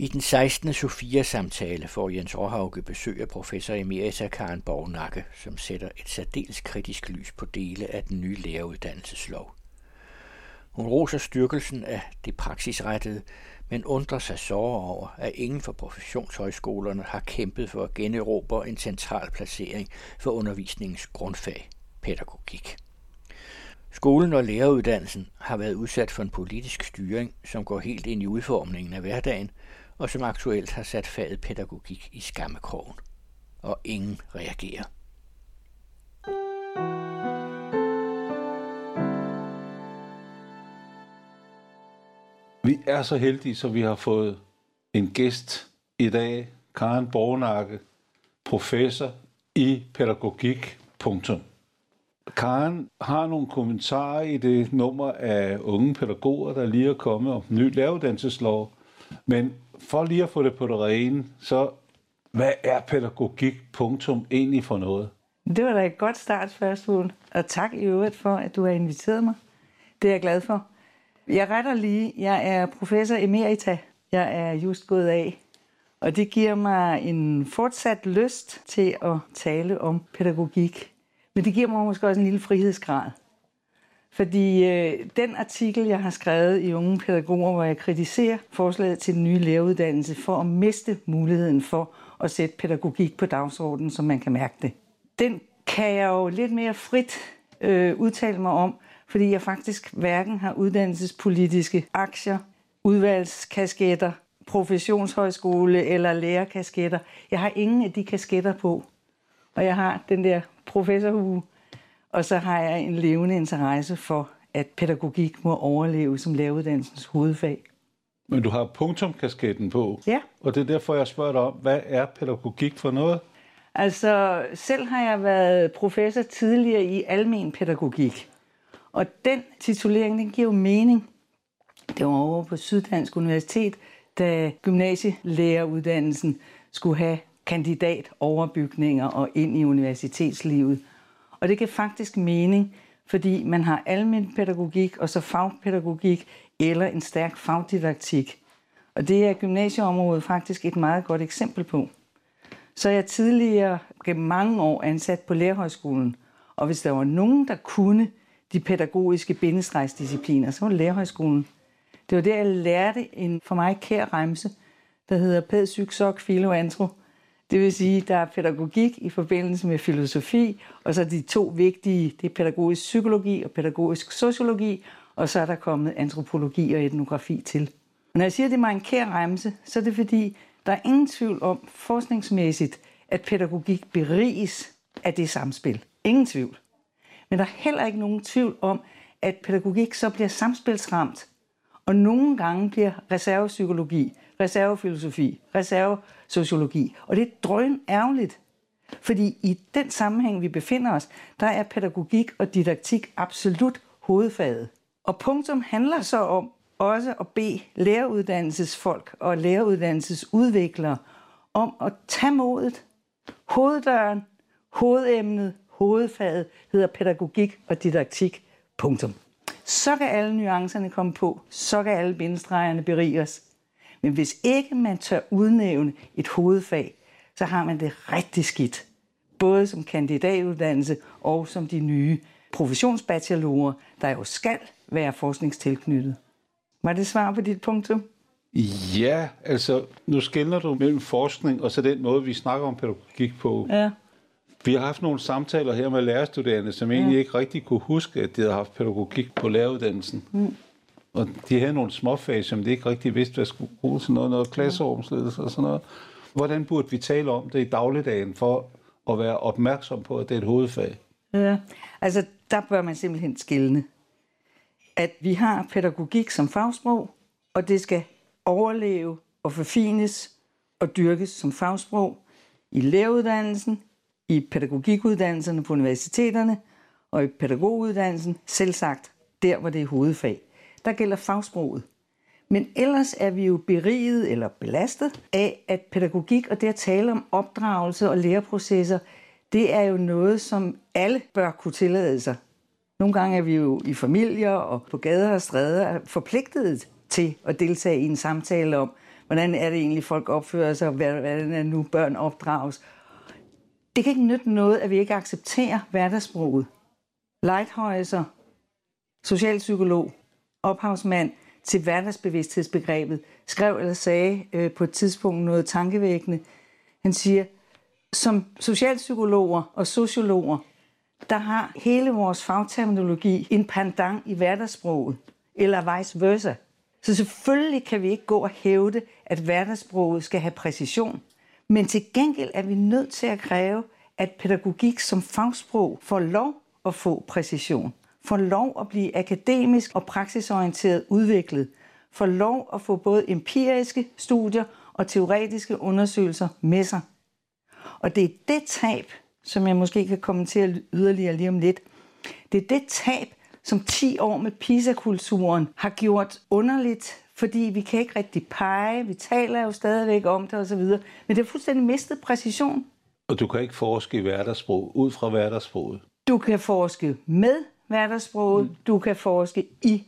I den 16. Sofia-samtale får Jens Råhauke besøg af professor Emerita Karen Borgnakke, som sætter et særdeles kritisk lys på dele af den nye læreruddannelseslov. Hun roser styrkelsen af det praksisrettede, men undrer sig så over, at ingen for professionshøjskolerne har kæmpet for at generobre en central placering for undervisningens grundfag, pædagogik. Skolen og læreruddannelsen har været udsat for en politisk styring, som går helt ind i udformningen af hverdagen, og som aktuelt har sat faget pædagogik i skammekrogen. Og ingen reagerer. Vi er så heldige, så vi har fået en gæst i dag, Karen Borgnakke, professor i pædagogik. Punktum. Karen har nogle kommentarer i det nummer af unge pædagoger, der lige er kommet om ny læreruddannelseslov. Men for lige at få det på det rene, så hvad er pædagogik punktum egentlig for noget? Det var da et godt startspørgsmål. Og tak i øvrigt for, at du har inviteret mig. Det er jeg glad for. Jeg retter lige. Jeg er professor emerita. Jeg er just gået af. Og det giver mig en fortsat lyst til at tale om pædagogik. Men det giver mig måske også en lille frihedsgrad. Fordi øh, den artikel, jeg har skrevet i Unge Pædagoger, hvor jeg kritiserer forslaget til den nye læreruddannelse for at miste muligheden for at sætte pædagogik på dagsordenen, så man kan mærke det. Den kan jeg jo lidt mere frit øh, udtale mig om, fordi jeg faktisk hverken har uddannelsespolitiske aktier, udvalgskasketter, professionshøjskole eller lærerkasketter. Jeg har ingen af de kasketter på. Og jeg har den der professorhue, og så har jeg en levende interesse for, at pædagogik må overleve som læreruddannelsens hovedfag. Men du har punktumkasketten på. Ja. Og det er derfor, jeg spørger dig om, hvad er pædagogik for noget? Altså, selv har jeg været professor tidligere i almen pædagogik. Og den titulering, den giver jo mening. Det var over på Syddansk Universitet, da gymnasielæreruddannelsen skulle have kandidatoverbygninger og ind i universitetslivet. Og det giver faktisk mening, fordi man har almen pædagogik og så fagpædagogik eller en stærk fagdidaktik. Og det er gymnasieområdet faktisk et meget godt eksempel på. Så jeg tidligere gennem mange år ansat på Lærerhøjskolen, og hvis der var nogen, der kunne de pædagogiske bindestrejsdiscipliner, så var det Lærerhøjskolen. Det var der, jeg lærte en for mig kær remse, der hedder pæd, psyk, sok, filo, antro. Det vil sige, der er pædagogik i forbindelse med filosofi, og så de to vigtige, det er pædagogisk psykologi og pædagogisk sociologi, og så er der kommet antropologi og etnografi til. Når jeg siger, at det er mig en kær remse, så er det fordi, der er ingen tvivl om forskningsmæssigt, at pædagogik beriges af det samspil. Ingen tvivl. Men der er heller ikke nogen tvivl om, at pædagogik så bliver samspilsramt, og nogle gange bliver reservepsykologi, reservefilosofi, reservesociologi. Og det er drøn ærgerligt, fordi i den sammenhæng, vi befinder os, der er pædagogik og didaktik absolut hovedfaget. Og punktum handler så om også at bede læreruddannelsesfolk og læreruddannelsesudviklere om at tage modet. Hoveddøren, hovedemnet, hovedfaget hedder pædagogik og didaktik. Punktum. Så kan alle nuancerne komme på. Så kan alle bindestregerne berige os. Men hvis ikke man tør udnævne et hovedfag, så har man det rigtig skidt. Både som kandidatuddannelse og som de nye professionsbachelorer, der jo skal være forskningstilknyttet. Var det svar på dit punktum? Ja, altså nu skældner du mellem forskning og så den måde, vi snakker om pædagogik på. Ja. Vi har haft nogle samtaler her med lærerstuderende, som egentlig ikke rigtig kunne huske, at de havde haft pædagogik på læreruddannelsen. Mm. Og de havde nogle småfag, som de ikke rigtig vidste, hvad skulle bruge til noget, noget klasserumsledelse og sådan noget. Hvordan burde vi tale om det i dagligdagen for at være opmærksom på, at det er et hovedfag? Ja, altså der bør man simpelthen skille. At vi har pædagogik som fagsprog, og det skal overleve og forfines og dyrkes som fagsprog i læreruddannelsen, i pædagogikuddannelserne på universiteterne og i pædagoguddannelsen, selv sagt der, hvor det er hovedfag. Der gælder fagsproget. Men ellers er vi jo beriget eller belastet af, at pædagogik og det at tale om opdragelse og læreprocesser, det er jo noget, som alle bør kunne tillade sig. Nogle gange er vi jo i familier og på gader og stræder forpligtet til at deltage i en samtale om, hvordan er det egentlig, folk opfører sig, hvordan er nu børn opdrages. Det kan ikke nytte noget, at vi ikke accepterer hverdagssproget. Lighthøjser, socialpsykolog, ophavsmand til hverdagsbevidsthedsbegrebet, skrev eller sagde øh, på et tidspunkt noget tankevækkende. Han siger, som socialpsykologer og sociologer, der har hele vores fagterminologi en pendant i hverdagssproget, eller vice versa. Så selvfølgelig kan vi ikke gå og hævde, at hverdagssproget skal have præcision. Men til gengæld er vi nødt til at kræve, at pædagogik som fagsprog får lov at få præcision, får lov at blive akademisk og praksisorienteret udviklet, får lov at få både empiriske studier og teoretiske undersøgelser med sig. Og det er det tab, som jeg måske kan kommentere yderligere lige om lidt. Det er det tab, som 10 år med PISA-kulturen har gjort underligt, fordi vi kan ikke rigtig pege, vi taler jo stadigvæk om det osv., men det er fuldstændig mistet præcision. Og du kan ikke forske i hverdagssprog ud fra hverdagssproget? Du kan forske med hverdagssproget, mm. du kan forske i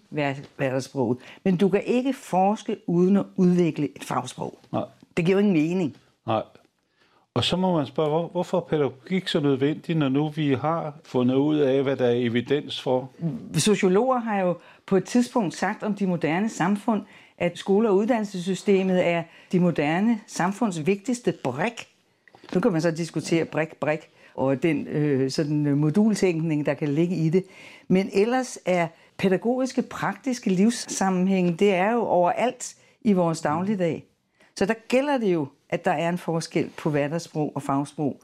hverdagssproget, men du kan ikke forske uden at udvikle et fagsprog. Nej. Det giver jo ingen mening. Nej. Og så må man spørge, hvor, hvorfor er pædagogik så nødvendig, når nu vi har fundet ud af, hvad der er evidens for? Sociologer har jo på et tidspunkt sagt om de moderne samfund, at skole- og uddannelsessystemet er de moderne samfunds vigtigste brik. Nu kan man så diskutere brik, brik, og den øh, sådan øh, modultænkning, der kan ligge i det. Men ellers er pædagogiske, praktiske livssammenhæng, det er jo overalt i vores dagligdag. Så der gælder det jo, at der er en forskel på hverdagssprog og fagsprog.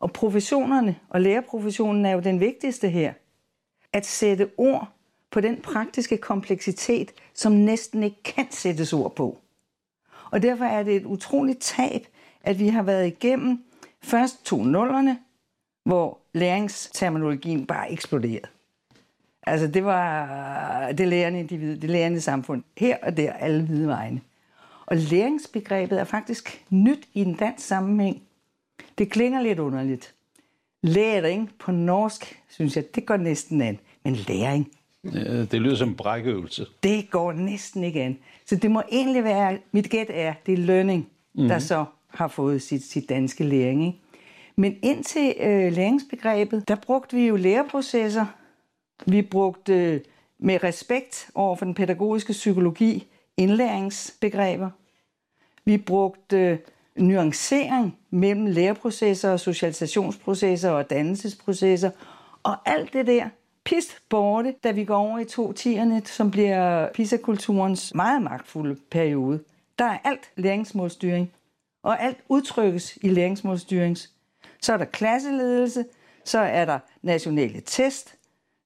Og professionerne og lærerprofessionen er jo den vigtigste her. At sætte ord på den praktiske kompleksitet, som næsten ikke kan sættes ord på. Og derfor er det et utroligt tab, at vi har været igennem først to nullerne, hvor læringsterminologien bare eksploderede. Altså det var det lærende individ, det lærende samfund, her og der, alle hvide vegne. Og læringsbegrebet er faktisk nyt i en dansk sammenhæng. Det klinger lidt underligt. Læring på norsk, synes jeg, det går næsten an. Men læring, det lyder som en brækøvelse. det går næsten ikke an. Så det må egentlig være, mit gæt er, det er learning, mm. der så har fået sit, sit danske læring. Ikke? Men indtil øh, læringsbegrebet, der brugte vi jo læreprocesser. Vi brugte øh, med respekt over for den pædagogiske psykologi indlæringsbegreber. Vi brugte øh, nuancering mellem læreprocesser og socialisationsprocesser og dannelsesprocesser. Og alt det der pist borte, da vi går over i to tierne, som bliver PISA-kulturens meget magtfulde periode. Der er alt læringsmålstyring, og alt udtrykkes i læringsmålstyring. Så er der klasseledelse, så er der nationale test,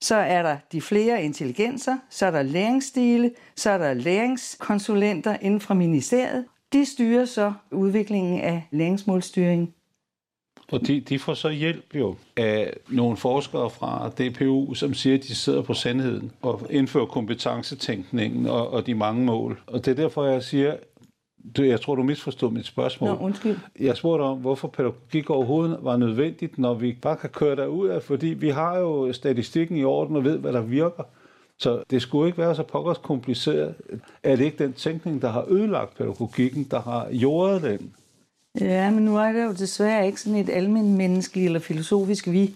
så er der de flere intelligenser, så er der læringsstile, så er der læringskonsulenter inden fra ministeriet. De styrer så udviklingen af læringsmålstyringen. Og de, de får så hjælp jo af nogle forskere fra DPU, som siger, at de sidder på sandheden og indfører kompetencetænkningen og, og de mange mål. Og det er derfor, jeg siger, du, jeg tror, du misforstod mit spørgsmål. Nå, undskyld. Jeg spurgte om, hvorfor pædagogik overhovedet var nødvendigt, når vi bare kan køre derud af, fordi vi har jo statistikken i orden og ved, hvad der virker. Så det skulle ikke være så pokkers kompliceret. Er det ikke den tænkning, der har ødelagt pædagogikken, der har jordet den? Ja, men nu er det jo desværre ikke sådan et almindeligt menneskeligt eller filosofisk vi.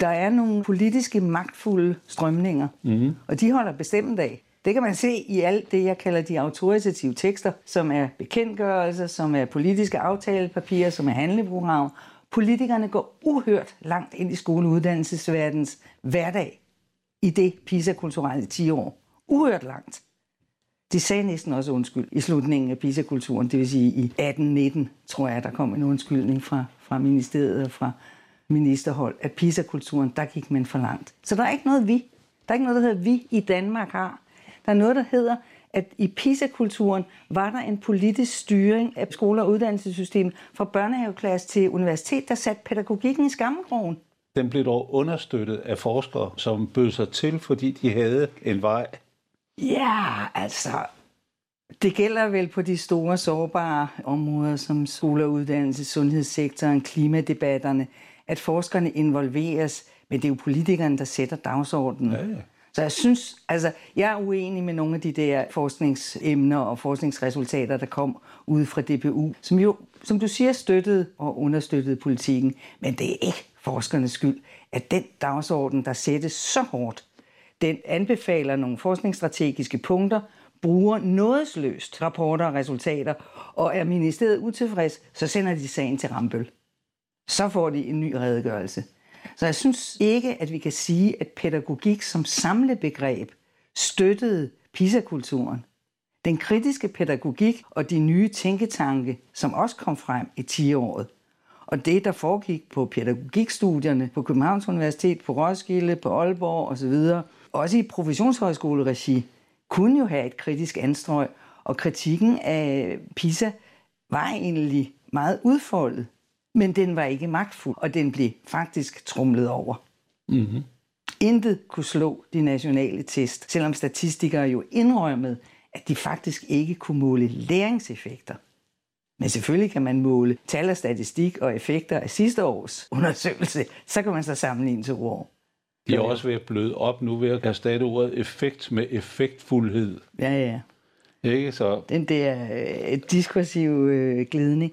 Der er nogle politiske magtfulde strømninger, mm. og de holder bestemt af. Det kan man se i alt det, jeg kalder de autoritative tekster, som er bekendtgørelser, som er politiske aftalepapirer, som er handleprogram. Politikerne går uhørt langt ind i skoleuddannelsesverdens hverdag i det PISA-kulturelle 10 år. Uhørt langt. De sagde næsten også undskyld i slutningen af PISA-kulturen, det vil sige i 1819, tror jeg, der kom en undskyldning fra, fra ministeriet og fra ministerhold, at PISA-kulturen, der gik man for langt. Så der er ikke noget vi. Der er ikke noget, der hedder vi i Danmark har. Der er noget, der hedder, at i PISA-kulturen var der en politisk styring af skole- og uddannelsessystemet fra børnehaveklasse til universitet, der satte pædagogikken i skammekrogen. Den blev dog understøttet af forskere, som bød sig til, fordi de havde en vej. Ja, altså, det gælder vel på de store sårbare områder som skole og uddannelse, sundhedssektoren, klimadebatterne, at forskerne involveres, men det er jo politikerne, der sætter dagsordenen. Ja, ja. Så jeg synes, altså, jeg er uenig med nogle af de der forskningsemner og forskningsresultater, der kom ud fra DPU, som jo, som du siger, støttede og understøttede politikken. Men det er ikke forskernes skyld, at den dagsorden, der sættes så hårdt, den anbefaler nogle forskningsstrategiske punkter, bruger nådesløst rapporter og resultater, og er ministeriet utilfreds, så sender de sagen til Rambøl. Så får de en ny redegørelse. Så jeg synes ikke, at vi kan sige, at pædagogik som samlebegreb støttede PISA-kulturen. Den kritiske pædagogik og de nye tænketanke, som også kom frem i 10-året, og det, der foregik på pædagogikstudierne på Københavns Universitet, på Roskilde, på Aalborg osv., også i professionshøjskoleregi, kunne jo have et kritisk anstrøg, og kritikken af PISA var egentlig meget udfoldet. Men den var ikke magtfuld, og den blev faktisk trumlet over. Mm-hmm. Intet kunne slå de nationale test, selvom statistikere jo indrømmede, at de faktisk ikke kunne måle læringseffekter. Men selvfølgelig kan man måle tal og statistik og effekter af sidste års undersøgelse. Så kan man så sammenligne to år. De er også ved at bløde op nu ved at erstatte ordet effekt med effektfuldhed. Ja, ja. Ikke så? Den der øh, diskursive øh, glidning.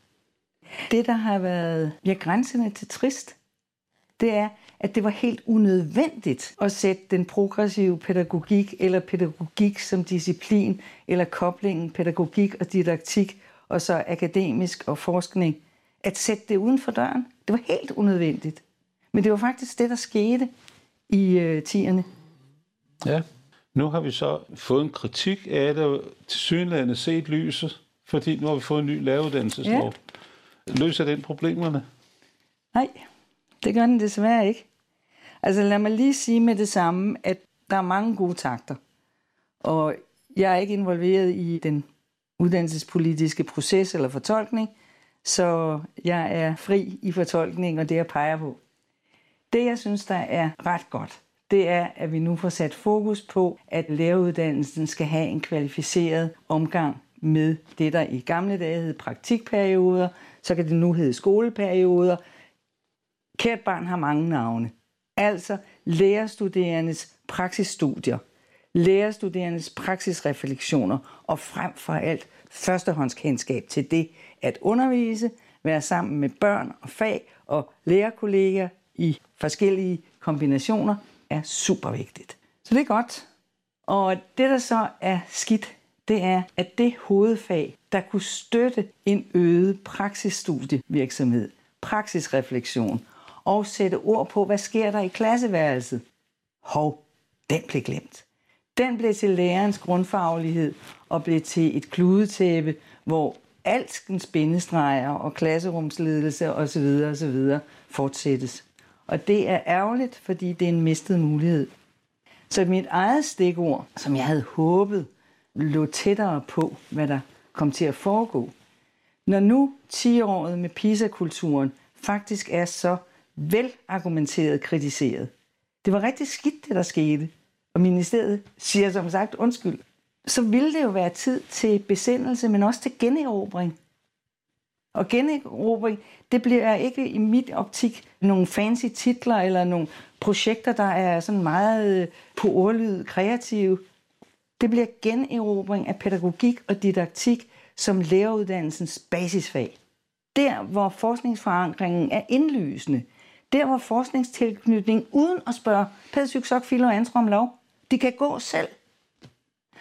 Det, der har været ja, grænsende til trist, det er, at det var helt unødvendigt at sætte den progressive pædagogik eller pædagogik som disciplin eller koblingen pædagogik og didaktik og så akademisk og forskning, at sætte det uden for døren. Det var helt unødvendigt. Men det var faktisk det, der skete i øh, tierne. Ja, nu har vi så fået en kritik af det, til synligheden set lyset, fordi nu har vi fået en ny læreruddannelseslov. Ja. Løser den problemerne? Nej, det gør den desværre ikke. Altså lad mig lige sige med det samme, at der er mange gode takter. Og jeg er ikke involveret i den uddannelsespolitiske proces eller fortolkning, så jeg er fri i fortolkning og det, jeg peger på. Det, jeg synes, der er ret godt, det er, at vi nu får sat fokus på, at læreruddannelsen skal have en kvalificeret omgang med det, der i gamle dage hed praktikperioder, så kan det nu hedde skoleperioder. Kært barn har mange navne. Altså lærerstuderendes praksisstudier, lærerstuderendes praksisreflektioner og frem for alt førstehåndskendskab til det at undervise, være sammen med børn og fag og lærerkolleger i forskellige kombinationer er super vigtigt. Så det er godt. Og det, der så er skidt, det er, at det hovedfag, der kunne støtte en øget praksisstudievirksomhed, praksisreflektion og sætte ord på, hvad sker der i klasseværelset. Hov, den blev glemt. Den blev til lærerens grundfaglighed og blev til et kludetæppe, hvor alskens bindestreger og klasserumsledelse osv. osv. fortsættes. Og det er ærgerligt, fordi det er en mistet mulighed. Så mit eget stikord, som jeg havde håbet, lå tættere på, hvad der kom til at foregå. Når nu 10-året med PISA-kulturen faktisk er så velargumenteret kritiseret. Det var rigtig skidt, det der skete. Og ministeriet siger som sagt undskyld. Så ville det jo være tid til besindelse, men også til generobring. Og generobring, det bliver ikke i mit optik nogle fancy titler eller nogle projekter, der er sådan meget øh, på ordlyd kreative. Det bliver generobring af pædagogik og didaktik som læreruddannelsens basisfag. Der, hvor forskningsforankringen er indlysende. Der, hvor forskningstilknytning uden at spørge Pædagog Sok, Filo og Anstrom Lov, de kan gå selv.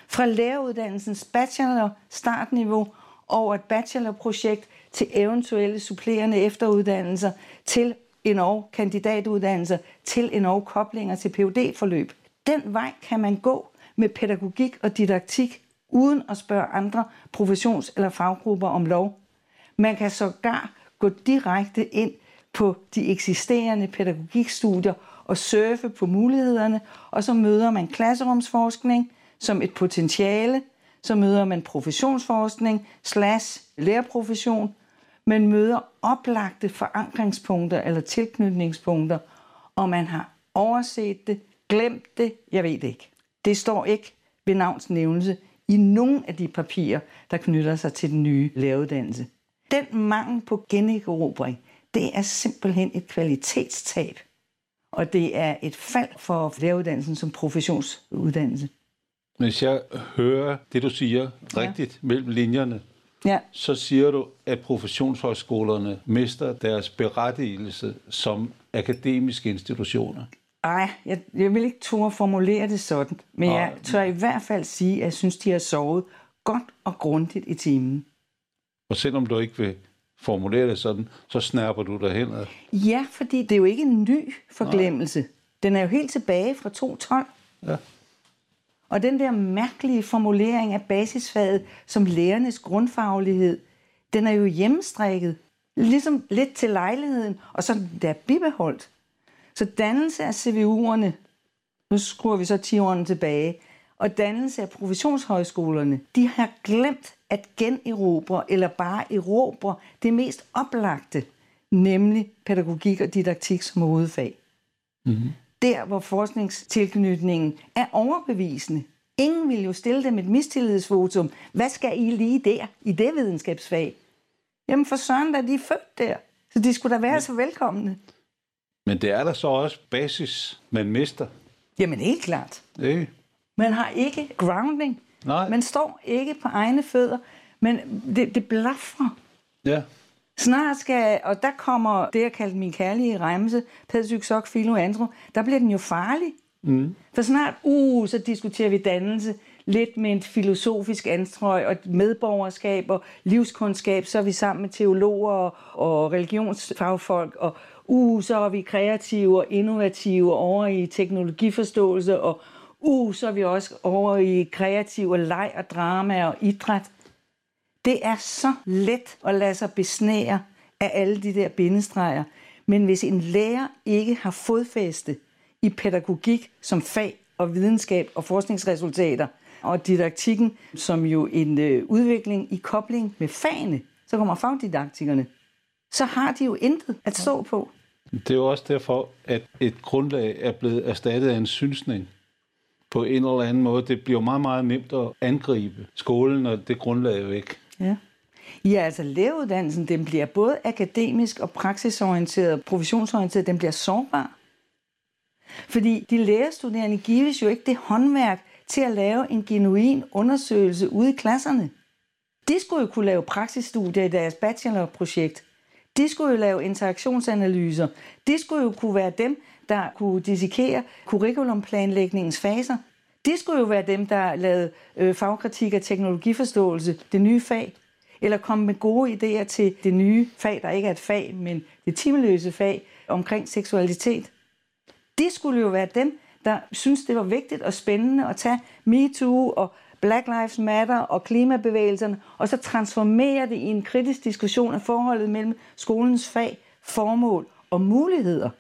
Fra læreruddannelsens bachelor startniveau over et bachelorprojekt til eventuelle supplerende efteruddannelser, til en endnu kandidatuddannelser, til en endnu koblinger til phd forløb Den vej kan man gå med pædagogik og didaktik, uden at spørge andre professions- eller faggrupper om lov. Man kan sågar gå direkte ind på de eksisterende pædagogikstudier og surfe på mulighederne, og så møder man klasserumsforskning som et potentiale, så møder man professionsforskning slash lærerprofession, man møder oplagte forankringspunkter eller tilknytningspunkter, og man har overset det, glemt det, jeg ved det ikke. Det står ikke ved navnsnævnelse i nogen af de papirer, der knytter sig til den nye læreruddannelse. Den mangel på generobring, det er simpelthen et kvalitetstab. Og det er et fald for læreruddannelsen som professionsuddannelse. Hvis jeg hører det, du siger rigtigt ja. mellem linjerne, Ja, så siger du, at professionshøjskolerne mister deres berettigelse som akademiske institutioner. ej, jeg, jeg vil ikke turde formulere det sådan, men jeg Nej. tør i hvert fald sige, at jeg synes, de har sovet godt og grundigt i timen. Og selvom du ikke vil formulere det sådan, så snapper du dig hen. Ja, fordi det er jo ikke en ny forglemmelse. Den er jo helt tilbage fra 2012. Ja. Og den der mærkelige formulering af basisfaget som lærernes grundfaglighed, den er jo hjemmestrikket. Ligesom lidt til lejligheden, og så er bibeholdt. Så dannelse af CVU'erne, nu skruer vi så 10 årene tilbage, og dannelse af professionshøjskolerne, de har glemt at generobre eller bare erobre det mest oplagte, nemlig pædagogik og didaktik som hovedfag. Mm-hmm. Der, hvor forskningstilknytningen er overbevisende. Ingen vil jo stille dem et mistillidsvotum. Hvad skal I lige der i det videnskabsfag? Jamen for søren, da de er født der. Så de skulle da være så velkomne. Men det er der så også basis, man mister. Jamen helt klart. Ikke? Man har ikke grounding. Nej. Man står ikke på egne fødder. Men det, det blaffer. Ja. Snart skal, og der kommer det, jeg kaldte min kærlige remse, Pedsyksok, Filo, Andro, der bliver den jo farlig. Mm. For snart, uh, så diskuterer vi dannelse, lidt med et filosofisk anstrøg og medborgerskab og livskundskab, så er vi sammen med teologer og, og religionsfagfolk, og uh, så er vi kreative og innovative over i teknologiforståelse, og uh, så er vi også over i kreativ og leg og drama og idræt. Det er så let at lade sig besnære af alle de der bindestreger. Men hvis en lærer ikke har fodfæste i pædagogik som fag og videnskab og forskningsresultater, og didaktikken som jo en øh, udvikling i kobling med fagene, så kommer fagdidaktikerne, så har de jo intet at stå på. Det er jo også derfor, at et grundlag er blevet erstattet af en synsning på en eller anden måde. Det bliver meget, meget nemt at angribe skolen, og det grundlag er væk. Ja. Ja, altså lægeuddannelsen, den bliver både akademisk og praksisorienteret og professionsorienteret, den bliver sårbar. Fordi de lærerstuderende gives jo ikke det håndværk til at lave en genuin undersøgelse ude i klasserne. De skulle jo kunne lave praksisstudier i deres bachelorprojekt. De skulle jo lave interaktionsanalyser. De skulle jo kunne være dem, der kunne dissekere curriculumplanlægningens faser. Det skulle jo være dem, der lavede øh, fagkritik og teknologiforståelse, det nye fag. Eller komme med gode idéer til det nye fag, der ikke er et fag, men det timeløse fag omkring seksualitet. Det skulle jo være dem, der synes, det var vigtigt og spændende at tage MeToo og Black Lives Matter og klimabevægelserne, og så transformere det i en kritisk diskussion af forholdet mellem skolens fag, formål og muligheder.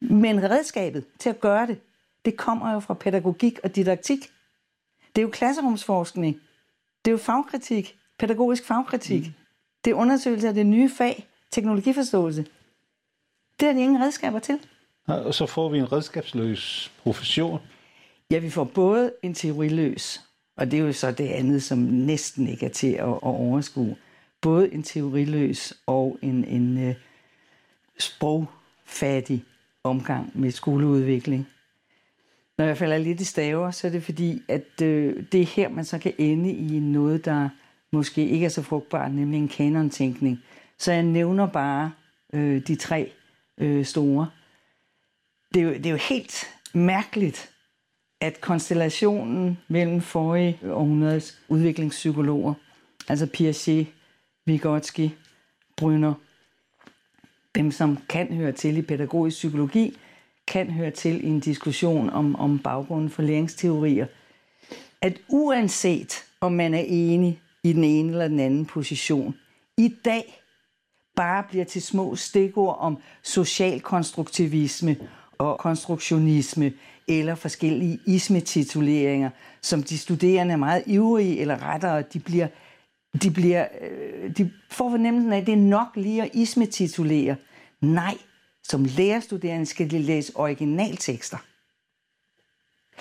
Men redskabet til at gøre det, det kommer jo fra pædagogik og didaktik. Det er jo klasserumsforskning. Det er jo fagkritik, pædagogisk fagkritik. Mm. Det er undersøgelse af det nye fag, teknologiforståelse. Det er de ingen redskaber til. Og så får vi en redskabsløs profession. Ja, vi får både en teoriløs, og det er jo så det andet, som næsten ikke er til at, at overskue. Både en teoriløs og en, en uh, sprogfattig omgang med skoleudvikling. Når jeg falder lidt i staver, så er det fordi, at øh, det er her, man så kan ende i noget, der måske ikke er så frugtbart, nemlig en kanontænkning. Så jeg nævner bare øh, de tre øh, store. Det er, jo, det er jo helt mærkeligt, at konstellationen mellem forrige århundredes udviklingspsykologer, altså Piaget, Vygotsky, Brynner, dem som kan høre til i pædagogisk psykologi, kan høre til i en diskussion om, om baggrunden for læringsteorier, at uanset om man er enig i den ene eller den anden position, i dag bare bliver til små stikord om social konstruktivisme og konstruktionisme eller forskellige ismetituleringer, som de studerende er meget ivrige, eller rettere, de bliver, de, bliver, øh, de får fornemmelsen af, at det er nok lige at ismetitulere. Nej, som lærerstuderende skal de læse originaltekster.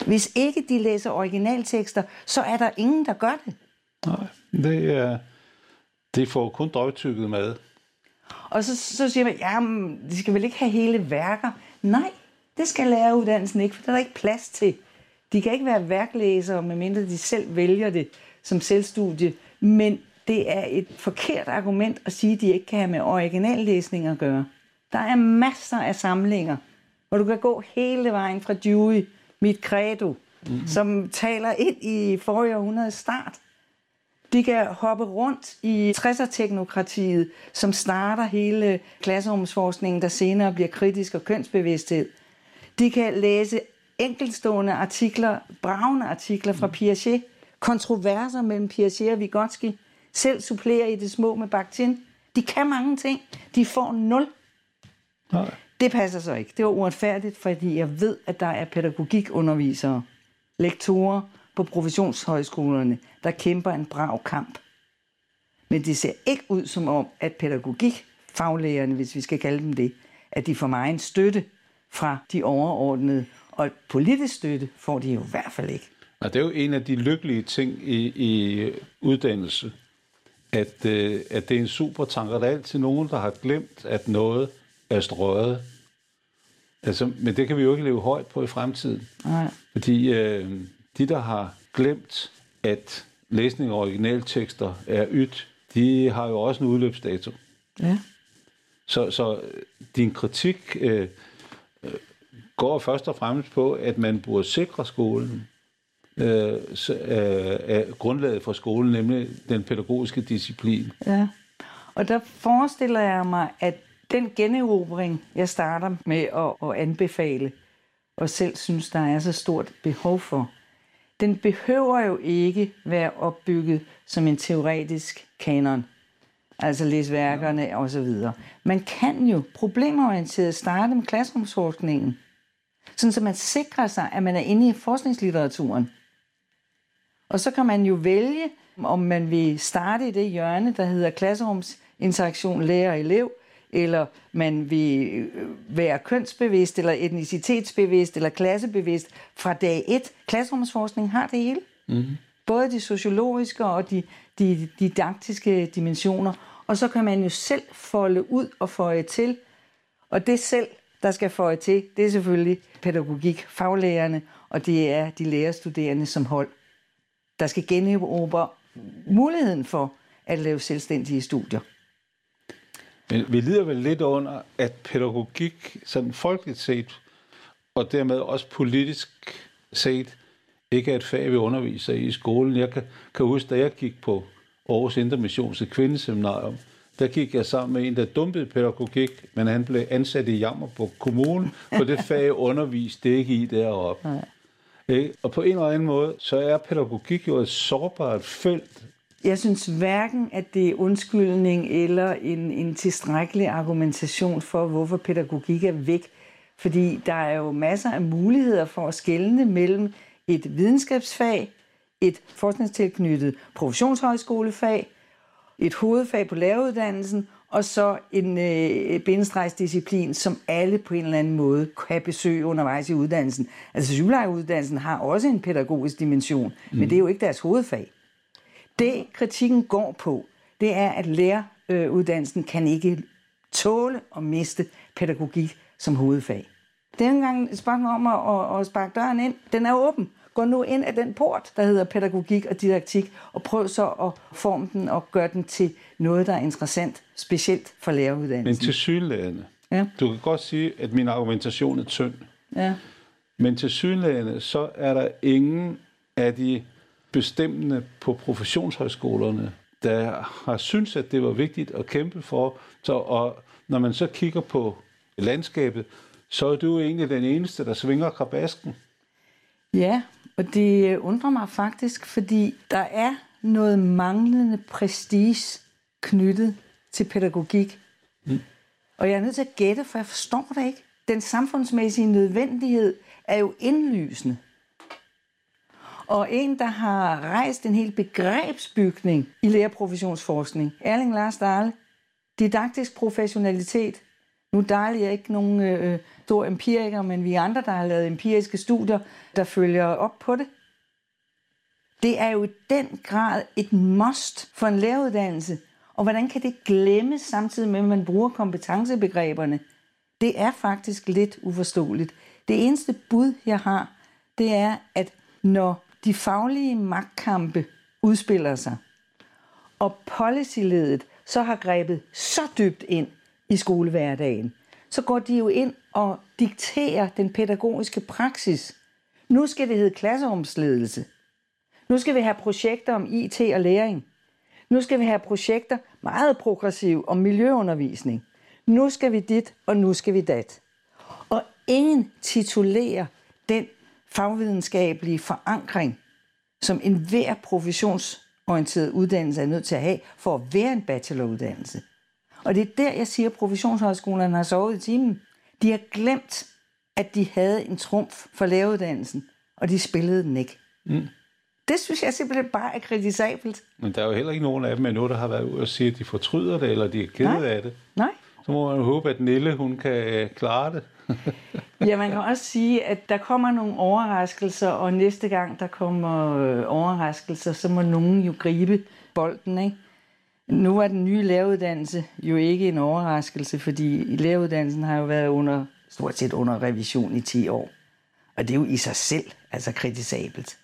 Hvis ikke de læser originaltekster, så er der ingen, der gør det. Nej, det er... Det får kun drøgtykket mad. Og så, så siger man, ja, de skal vel ikke have hele værker. Nej, Det skal læreruddannelsen ikke, for der er der ikke plads til. De kan ikke være værklæsere, medmindre de selv vælger det som selvstudie. Men det er et forkert argument at sige, at de ikke kan have med originallæsning at gøre. Der er masser af samlinger, hvor du kan gå hele vejen fra Dewey, mit credo, mm-hmm. som taler ind i forrige århundredes start. De kan hoppe rundt i 60'er-teknokratiet, som starter hele klasserumsforskningen, der senere bliver kritisk og kønsbevidsthed. De kan læse enkeltstående artikler, bravende artikler fra Piaget, kontroverser mellem Piaget og Vygotsky, selv supplere i det små med Bakhtin. De kan mange ting. De får nul. Nej. Det passer så ikke. Det var uretfærdigt, fordi jeg ved, at der er pædagogikundervisere, lektorer på professionshøjskolerne, der kæmper en brav kamp. Men det ser ikke ud som om, at pædagogik, faglægerne, hvis vi skal kalde dem det, at de får mig en støtte fra de overordnede, og politisk støtte får de jo i hvert fald ikke. Og det er jo en af de lykkelige ting i, i uddannelse, at, øh, at det er en super tanker. Der er altid nogen, der har glemt, at noget er strøget. Altså, men det kan vi jo ikke leve højt på i fremtiden. Nej. Fordi øh, de, der har glemt, at læsning af originaltekster er ydt, de har jo også en udløbsdato. Ja. Så, så din kritik øh, øh, går først og fremmest på, at man burde sikre skolen øh, øh, grundlaget for skolen, nemlig den pædagogiske disciplin. Ja, og der forestiller jeg mig, at den generobring, jeg starter med at, at anbefale, og selv synes, der er så stort behov for, den behøver jo ikke være opbygget som en teoretisk kanon. Altså læse værkerne ja. osv. Man kan jo problemorienteret starte med klasserumsforskningen, sådan så man sikrer sig, at man er inde i forskningslitteraturen. Og så kan man jo vælge, om man vil starte i det hjørne, der hedder klasserumsinteraktion lærer-elev, eller man vil øh, være kønsbevidst, eller etnicitetsbevidst, eller klassebevidst fra dag et. Klasserumsforskning har det hele. Mm-hmm. Både de sociologiske og de, de didaktiske dimensioner. Og så kan man jo selv folde ud og føje til. Og det selv, der skal føje til, det er selvfølgelig pædagogik, faglærerne, og det er de lærerstuderende som hold der skal generobre muligheden for at lave selvstændige studier. Men vi lider vel lidt under, at pædagogik, sådan folkeligt set, og dermed også politisk set, ikke er et fag, vi underviser i i skolen. Jeg kan, kan huske, da jeg gik på Aarhus Intermissions kvindeseminarium, der gik jeg sammen med en, der dumpede pædagogik, men han blev ansat i Jammer på kommunen, for det fag underviste det ikke i deroppe. Nej. Ikke? Og på en eller anden måde, så er pædagogik jo et sårbart felt. Jeg synes hverken, at det er undskyldning eller en, en tilstrækkelig argumentation for, hvorfor pædagogik er væk. Fordi der er jo masser af muligheder for at skelne mellem et videnskabsfag, et forskningstilknyttet professionshøjskolefag, et hovedfag på læreruddannelsen og så en øh, bindestregsdisciplin, som alle på en eller anden måde kan besøge undervejs i uddannelsen. Altså sygeplejeuddannelsen har også en pædagogisk dimension, mm. men det er jo ikke deres hovedfag. Det kritikken går på, det er, at læreruddannelsen kan ikke tåle at miste pædagogik som hovedfag. Det er engang et spørgsmål om at, at, at sparke døren ind. Den er åben. Gå nu ind af den port, der hedder pædagogik og didaktik, og prøv så at forme den og gøre den til noget, der er interessant, specielt for læreruddannelsen. Men til synlægende. Ja. Du kan godt sige, at min argumentation er tynd. Ja. Men til synlægende, så er der ingen af de bestemmende på professionshøjskolerne, der har syntes, at det var vigtigt at kæmpe for. Så, og når man så kigger på landskabet, så er du egentlig den eneste, der svinger krabasken. Ja, og det undrer mig faktisk, fordi der er noget manglende prestige knyttet til pædagogik. Mm. Og jeg er nødt til at gætte, for jeg forstår det ikke. Den samfundsmæssige nødvendighed er jo indlysende. Og en, der har rejst en hel begrebsbygning i lærerprofessionsforskning, Erling Lars Dahl, didaktisk professionalitet. Nu Dahl er ikke nogen øh, stor empiriker, men vi andre, der har lavet empiriske studier, der følger op på det. Det er jo i den grad et must for en læreruddannelse. Og hvordan kan det glemmes samtidig med, at man bruger kompetencebegreberne? Det er faktisk lidt uforståeligt. Det eneste bud, jeg har, det er, at når de faglige magtkampe udspiller sig, og policyledet så har grebet så dybt ind i skolehverdagen, så går de jo ind og dikterer den pædagogiske praksis. Nu skal det hedde klasserumsledelse. Nu skal vi have projekter om IT og læring. Nu skal vi have projekter meget progressiv om miljøundervisning. Nu skal vi dit, og nu skal vi dat. Og ingen titulerer den fagvidenskabelige forankring, som enhver professionsorienteret uddannelse er nødt til at have for at være en bacheloruddannelse. Og det er der, jeg siger, at professionshøjskolerne har sovet i timen. De har glemt, at de havde en trumf for læreruddannelsen, og de spillede den ikke. Mm. Det synes jeg simpelthen bare er kritisabelt. Men der er jo heller ikke nogen af dem endnu, der har været ude og sige, at de fortryder det, eller de er Nej. af det. Nej. Så må man jo håbe, at Nille hun kan øh, klare det. Ja, man kan også sige, at der kommer nogle overraskelser, og næste gang der kommer øh, overraskelser, så må nogen jo gribe bolden, ikke? Nu var den nye læreruddannelse jo ikke en overraskelse, fordi læreruddannelsen har jo været under, stort set under revision i 10 år. Og det er jo i sig selv altså kritisabelt.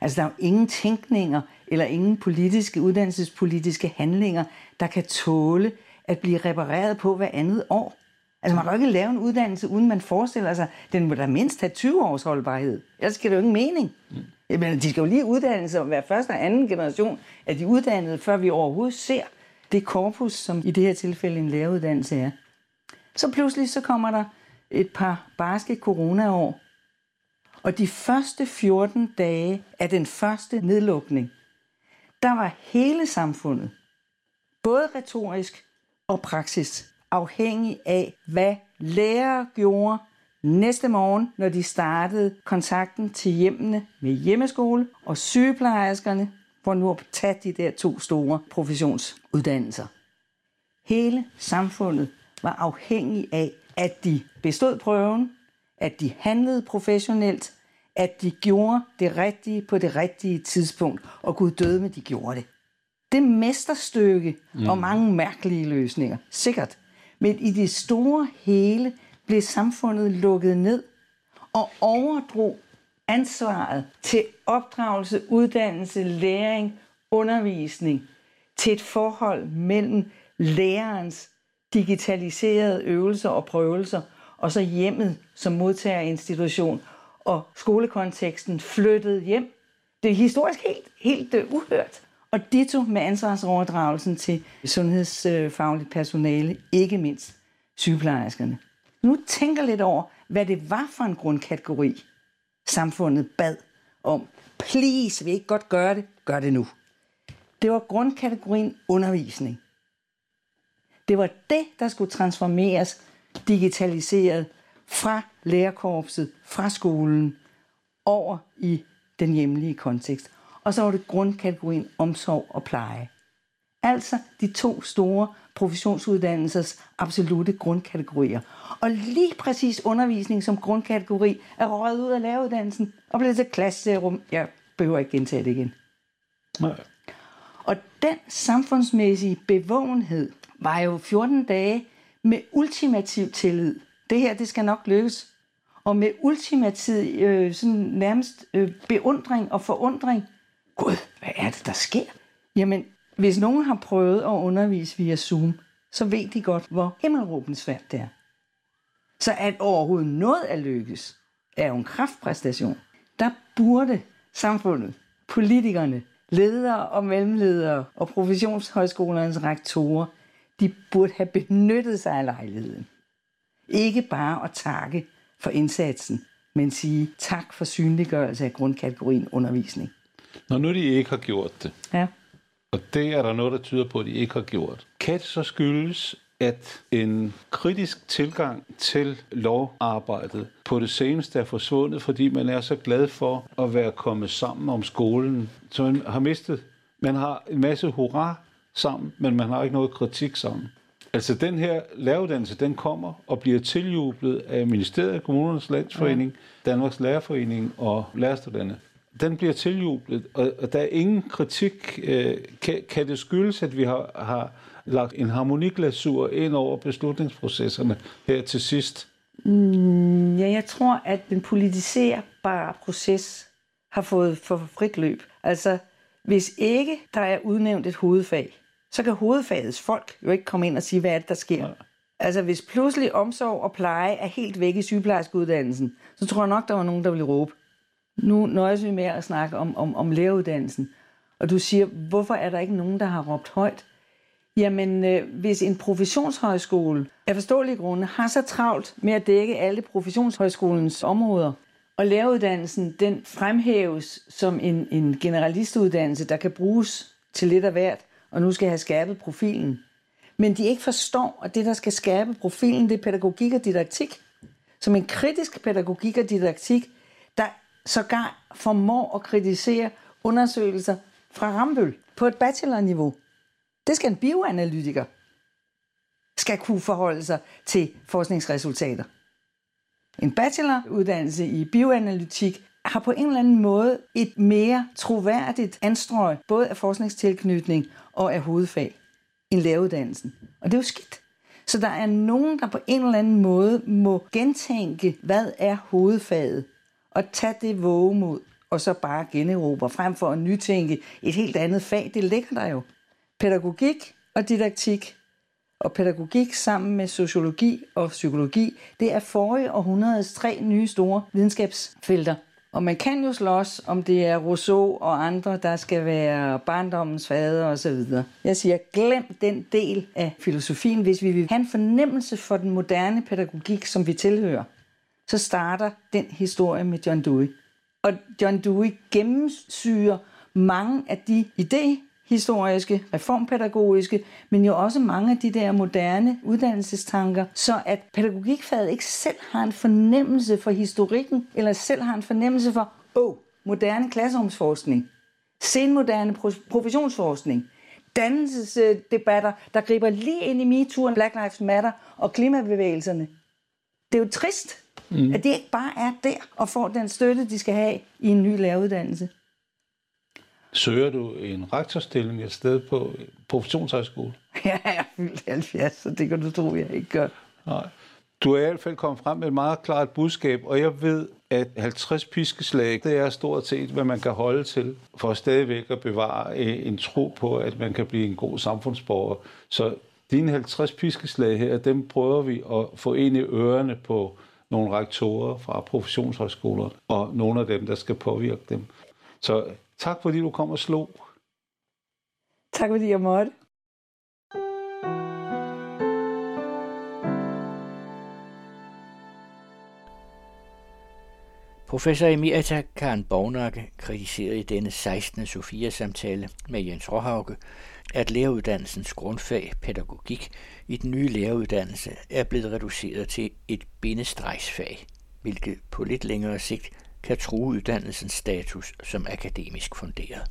Altså, der er jo ingen tænkninger eller ingen politiske, uddannelsespolitiske handlinger, der kan tåle at blive repareret på hver andet år. Altså, man kan jo ikke lave en uddannelse, uden man forestiller sig, den må da mindst have 20 års holdbarhed. Ellers giver det jo ingen mening. Mm. Jamen, de skal jo lige uddanne sig og være første og anden generation af de uddannede, før vi overhovedet ser det korpus, som i det her tilfælde en læreruddannelse er. Så pludselig så kommer der et par barske coronaår, og de første 14 dage af den første nedlukning, der var hele samfundet, både retorisk og praksis, afhængig af, hvad lærere gjorde næste morgen, når de startede kontakten til hjemmene med hjemmeskole og sygeplejerskerne, for nu at tage de der to store professionsuddannelser. Hele samfundet var afhængig af, at de bestod prøven, at de handlede professionelt, at de gjorde det rigtige på det rigtige tidspunkt, og Gud døde med, de gjorde det. Det mesterstykke mm. og mange mærkelige løsninger, sikkert. Men i det store hele blev samfundet lukket ned og overdrog ansvaret til opdragelse, uddannelse, læring, undervisning til et forhold mellem lærerens digitaliserede øvelser og prøvelser, og så hjemmet som modtagerinstitution, og skolekonteksten flyttede hjem. Det er historisk helt, helt øh, uhørt. Og ditto med ansvarsoverdragelsen til sundhedsfagligt personale, ikke mindst sygeplejerskerne. Nu tænker lidt over, hvad det var for en grundkategori, samfundet bad om. Please, vil I ikke godt gøre det? Gør det nu. Det var grundkategorien undervisning. Det var det, der skulle transformeres digitaliseret fra lærerkorpset, fra skolen, over i den hjemlige kontekst. Og så var det grundkategorien omsorg og pleje. Altså de to store professionsuddannelsers absolute grundkategorier. Og lige præcis undervisning som grundkategori er røget ud af læreruddannelsen og blevet til klasserum. Jeg behøver ikke gentage det igen. Nej. Og den samfundsmæssige bevågenhed var jo 14 dage med ultimativ tillid. Det her, det skal nok lykkes. Og med ultimativ øh, sådan nærmest øh, beundring og forundring. Gud, hvad er det, der sker? Jamen, hvis nogen har prøvet at undervise via Zoom, så ved de godt, hvor himmelråbende svært det er. Så at overhovedet noget er lykkes, er jo en kraftpræstation. Der burde samfundet, politikerne, ledere og mellemledere og professionshøjskolernes rektorer, de burde have benyttet sig af lejligheden. Ikke bare at takke for indsatsen, men sige tak for synliggørelse af grundkategorien undervisning. Når nu de ikke har gjort det, Ja. og det er der noget, der tyder på, at de ikke har gjort, kan det så skyldes, at en kritisk tilgang til lovarbejdet på det seneste er forsvundet, fordi man er så glad for at være kommet sammen om skolen, så man har mistet, man har en masse hurra sammen, men man har ikke noget kritik sammen. Altså den her læreruddannelse, den kommer og bliver tiljublet af Ministeriet, Kommunernes Landsforening, Danmarks Lærerforening og lærerstuderende. Den bliver tiljublet, og, og der er ingen kritik. Øh, kan, kan det skyldes, at vi har, har lagt en harmoniklasur ind over beslutningsprocesserne her til sidst? Ja, jeg tror, at den politiserbare proces har fået for frit løb. Altså, hvis ikke der er udnævnt et hovedfag, så kan hovedfagets folk jo ikke komme ind og sige, hvad er det, der sker. Ja. Altså, hvis pludselig omsorg og pleje er helt væk i sygeplejerskeuddannelsen, så tror jeg nok, der var nogen, der vil råbe. Nu nøjes vi med at snakke om, om, om læreruddannelsen. Og du siger, hvorfor er der ikke nogen, der har råbt højt? Jamen, øh, hvis en professionshøjskole af forståelige grunde har så travlt med at dække alle professionshøjskolens områder, og læreruddannelsen den fremhæves som en, en generalistuddannelse, der kan bruges til lidt af hvert, og nu skal have skærpet profilen. Men de ikke forstår, at det, der skal skærpe profilen, det er pædagogik og didaktik. Som en kritisk pædagogik og didaktik, sågar formår at kritisere undersøgelser fra Rambøl på et bachelorniveau. Det skal en bioanalytiker skal kunne forholde sig til forskningsresultater. En bacheloruddannelse i bioanalytik har på en eller anden måde et mere troværdigt anstrøg, både af forskningstilknytning og af hovedfag, end læreruddannelsen. Og det er jo skidt. Så der er nogen, der på en eller anden måde må gentænke, hvad er hovedfaget, og tage det vågemod, og så bare generobre, frem for at nytænke et helt andet fag. Det ligger der jo. Pædagogik og didaktik og pædagogik sammen med sociologi og psykologi, det er forrige århundredes tre nye store videnskabsfelter. Og man kan jo slås, om det er Rousseau og andre, der skal være barndommens fader osv. Jeg siger, glem den del af filosofien, hvis vi vil have en fornemmelse for den moderne pædagogik, som vi tilhører. Så starter den historie med John Dewey. Og John Dewey gennemsyrer mange af de idehistoriske, reformpædagogiske, men jo også mange af de der moderne uddannelsestanker, så at pædagogikfaget ikke selv har en fornemmelse for historikken, eller selv har en fornemmelse for, åh, oh, moderne klasserumsforskning, senmoderne professionsforskning, dannelsesdebatter, der griber lige ind i MeToo, Black Lives Matter og klimabevægelserne. Det er jo trist, mm. at de ikke bare er der og får den støtte, de skal have i en ny læreruddannelse. Søger du en rektorstilling et sted på professionshøjskole? Ja, jeg er fyldt 70, så det kan du tro, jeg ikke gør. Nej. Du er i hvert fald kommet frem med et meget klart budskab, og jeg ved, at 50 piskeslag, det er stort set, hvad man kan holde til, for stadigvæk at bevare en tro på, at man kan blive en god samfundsborger. Så dine 50 piskeslag her, dem prøver vi at få ind i ørerne på nogle rektorer fra professionshøjskoler, og nogle af dem, der skal påvirke dem. Så Tak fordi du kom og slog. Tak fordi jeg måtte. Professor Emerita Karen Bornakke kritiserede i denne 16. Sofia-samtale med Jens Råhauke, at læreruddannelsens grundfag, pædagogik, i den nye læreruddannelse er blevet reduceret til et bindestregsfag, hvilket på lidt længere sigt kan true uddannelsens status som akademisk funderet.